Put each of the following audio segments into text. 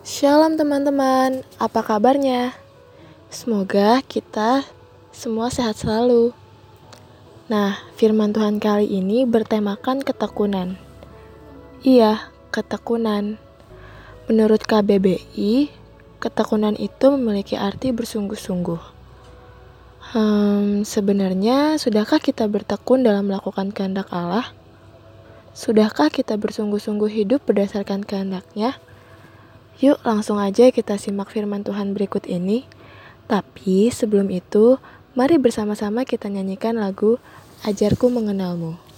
Shalom teman-teman, apa kabarnya? Semoga kita semua sehat selalu. Nah, firman Tuhan kali ini bertemakan ketekunan. Iya, ketekunan. Menurut KBBI, ketekunan itu memiliki arti bersungguh-sungguh. Hmm, sebenarnya sudahkah kita bertekun dalam melakukan kehendak Allah? Sudahkah kita bersungguh-sungguh hidup berdasarkan kehendaknya? Yuk langsung aja kita simak firman Tuhan berikut ini. Tapi sebelum itu, mari bersama-sama kita nyanyikan lagu Ajarku Mengenalmu.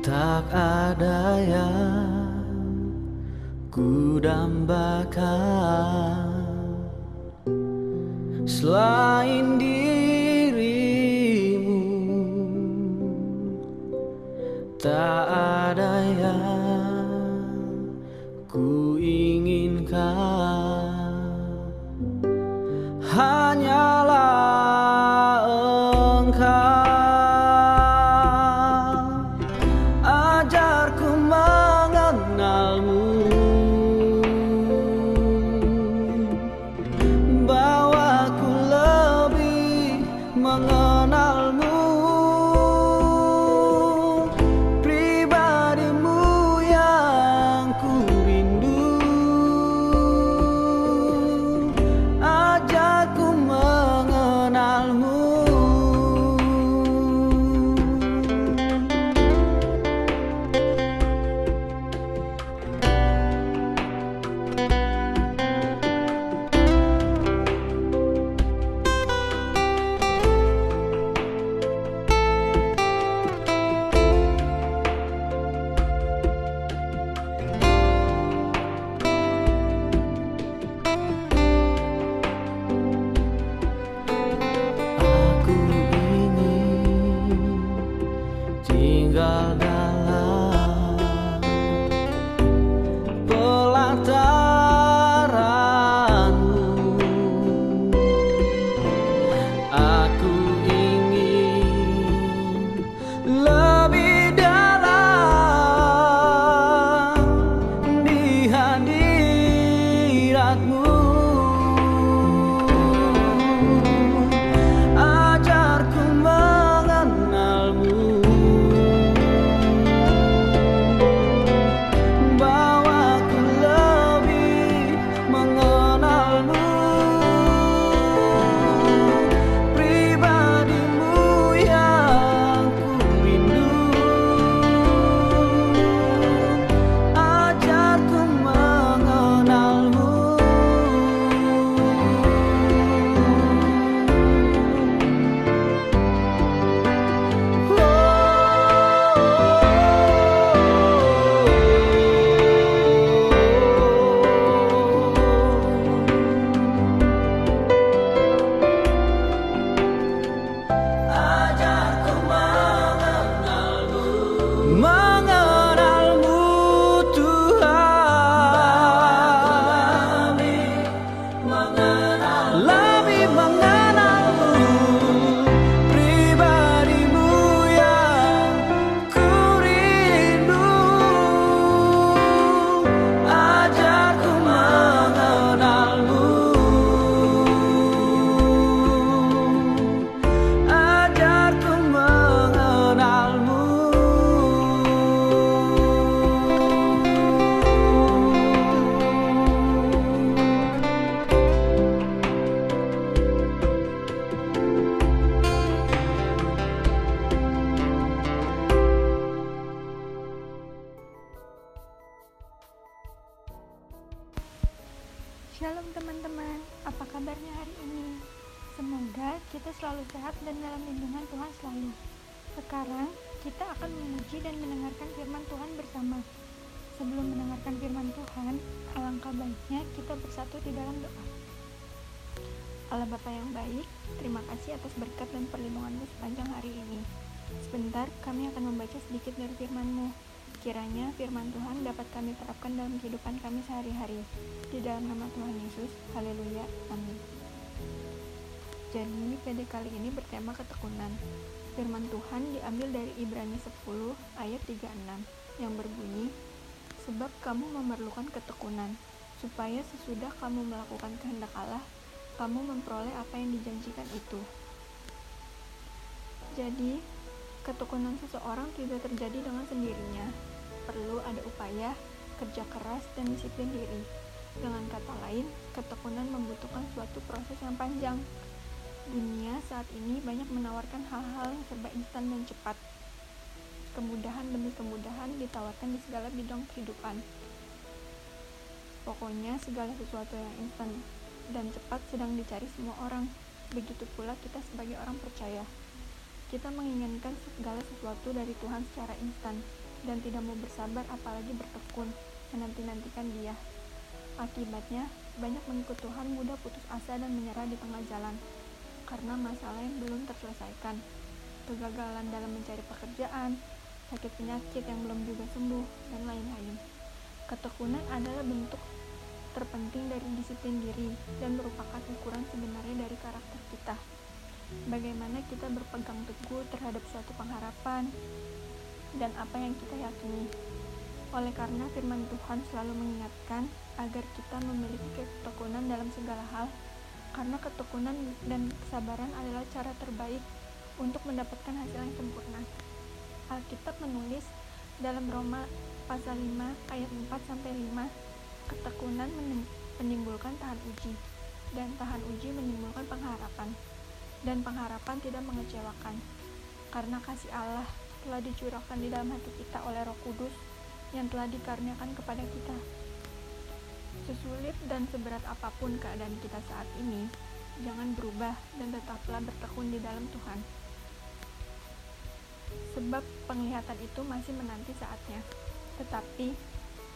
Tak ada yang ku dambakan. Selain dirimu Tak ada yang ku inginkan lebih Lebih Shalom teman-teman, apa kabarnya hari ini? Semoga kita selalu sehat dan dalam lindungan Tuhan selalu. Sekarang kita akan memuji dan mendengarkan firman Tuhan bersama. sebelum mendengarkan firman Tuhan, alangkah baiknya kita bersatu di dalam doa. Allah Bapa yang baik, terima kasih atas berkat dan perlindunganmu sepanjang hari ini. Sebentar, kami akan membaca sedikit dari firman-Mu. Kiranya firman Tuhan dapat kami terapkan dalam kehidupan kami sehari-hari. Di dalam nama Tuhan Yesus, haleluya, amin. Jadi, PD kali ini bertema ketekunan. Firman Tuhan diambil dari Ibrani 10 ayat 36 yang berbunyi, Sebab kamu memerlukan ketekunan, supaya sesudah kamu melakukan kehendak Allah, kamu memperoleh apa yang dijanjikan itu. Jadi, ketekunan seseorang tidak terjadi dengan sendirinya. Perlu ada upaya, kerja keras, dan disiplin diri. Dengan kata lain, ketekunan membutuhkan suatu proses yang panjang. Dunia saat ini banyak menawarkan hal-hal yang serba instan dan cepat. Kemudahan demi kemudahan ditawarkan di segala bidang kehidupan. Pokoknya segala sesuatu yang instan dan cepat sedang dicari semua orang. Begitu pula kita sebagai orang percaya. Kita menginginkan segala sesuatu dari Tuhan secara instan dan tidak mau bersabar apalagi bertekun menanti-nantikan dia. Akibatnya, banyak mengikut Tuhan mudah putus asa dan menyerah di tengah jalan karena masalah yang belum terselesaikan. Kegagalan dalam mencari pekerjaan, sakit penyakit yang belum juga sembuh, dan lain-lain. Ketekunan adalah bentuk terpenting dari disiplin diri dan merupakan ukuran sebenarnya dari karakter kita. Bagaimana kita berpegang teguh terhadap suatu pengharapan dan apa yang kita yakini. Oleh karena firman Tuhan selalu mengingatkan agar kita memiliki ketekunan dalam segala hal, karena ketekunan dan kesabaran adalah cara terbaik untuk mendapatkan hasil yang sempurna. Alkitab menulis dalam Roma pasal 5 ayat 4 sampai 5, ketekunan menimbulkan tahan uji dan tahan uji menimbulkan pengharapan dan pengharapan tidak mengecewakan karena kasih Allah telah dicurahkan di dalam hati kita oleh Roh Kudus yang telah dikaruniakan kepada kita. Sesulit dan seberat apa pun keadaan kita saat ini, jangan berubah dan tetaplah bertekun di dalam Tuhan sebab penglihatan itu masih menanti saatnya. Tetapi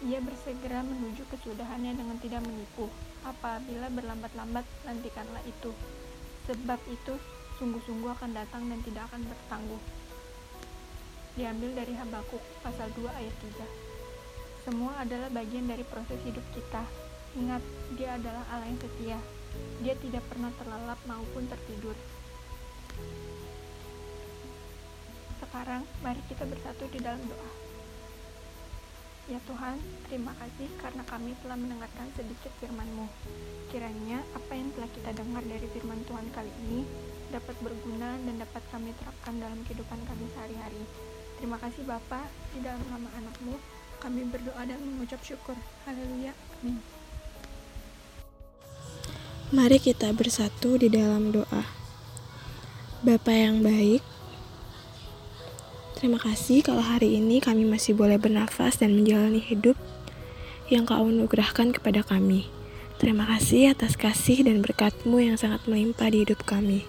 ia bersegera menuju kesudahannya dengan tidak menipu. Apabila berlambat-lambat, nantikanlah itu. Sebab itu sungguh-sungguh akan datang dan tidak akan bertangguh. Diambil dari Habakuk pasal 2 ayat 3. Semua adalah bagian dari proses hidup kita. Ingat, dia adalah Allah yang setia. Dia tidak pernah terlelap maupun tertidur. Sekarang, mari kita bersatu di dalam doa. Ya Tuhan, terima kasih karena kami telah mendengarkan sedikit firman-Mu. Kiranya apa yang telah kita dengar dari firman Tuhan kali ini dapat berguna dan dapat kami terapkan dalam kehidupan kami sehari-hari. Terima kasih Bapa, di dalam nama anak-Mu, kami berdoa dan mengucap syukur. Haleluya. Amin. Mari kita bersatu di dalam doa. Bapa yang baik, Terima kasih kalau hari ini kami masih boleh bernafas dan menjalani hidup yang kau anugerahkan kepada kami. Terima kasih atas kasih dan berkatmu yang sangat melimpah di hidup kami.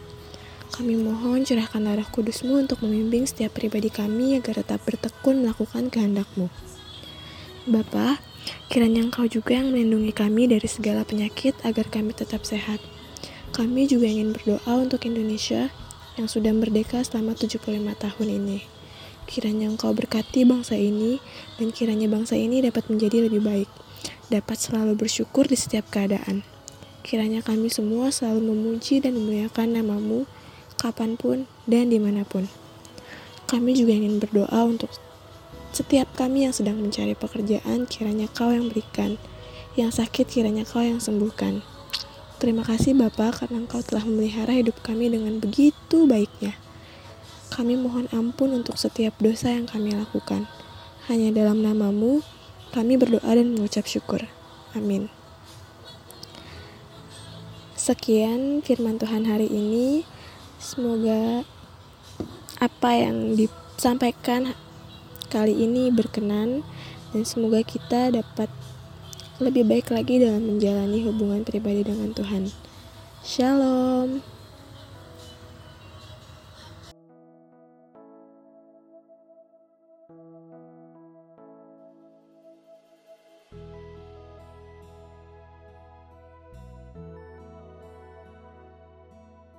Kami mohon curahkan darah kudusmu untuk membimbing setiap pribadi kami agar tetap bertekun melakukan kehendakmu. Bapa, kiranya engkau juga yang melindungi kami dari segala penyakit agar kami tetap sehat. Kami juga ingin berdoa untuk Indonesia yang sudah merdeka selama 75 tahun ini. Kiranya Engkau berkati bangsa ini, dan kiranya bangsa ini dapat menjadi lebih baik, dapat selalu bersyukur di setiap keadaan. Kiranya kami semua selalu memuji dan memuliakan namamu, kapan pun dan di mana pun. Kami juga ingin berdoa untuk setiap kami yang sedang mencari pekerjaan, kiranya kau yang berikan. Yang sakit, kiranya kau yang sembuhkan. Terima kasih Bapak karena Engkau telah memelihara hidup kami dengan begitu baiknya. Kami mohon ampun untuk setiap dosa yang kami lakukan. Hanya dalam namamu, kami berdoa dan mengucap syukur. Amin. Sekian firman Tuhan hari ini. Semoga apa yang disampaikan kali ini berkenan dan semoga kita dapat lebih baik lagi dalam menjalani hubungan pribadi dengan Tuhan. Shalom.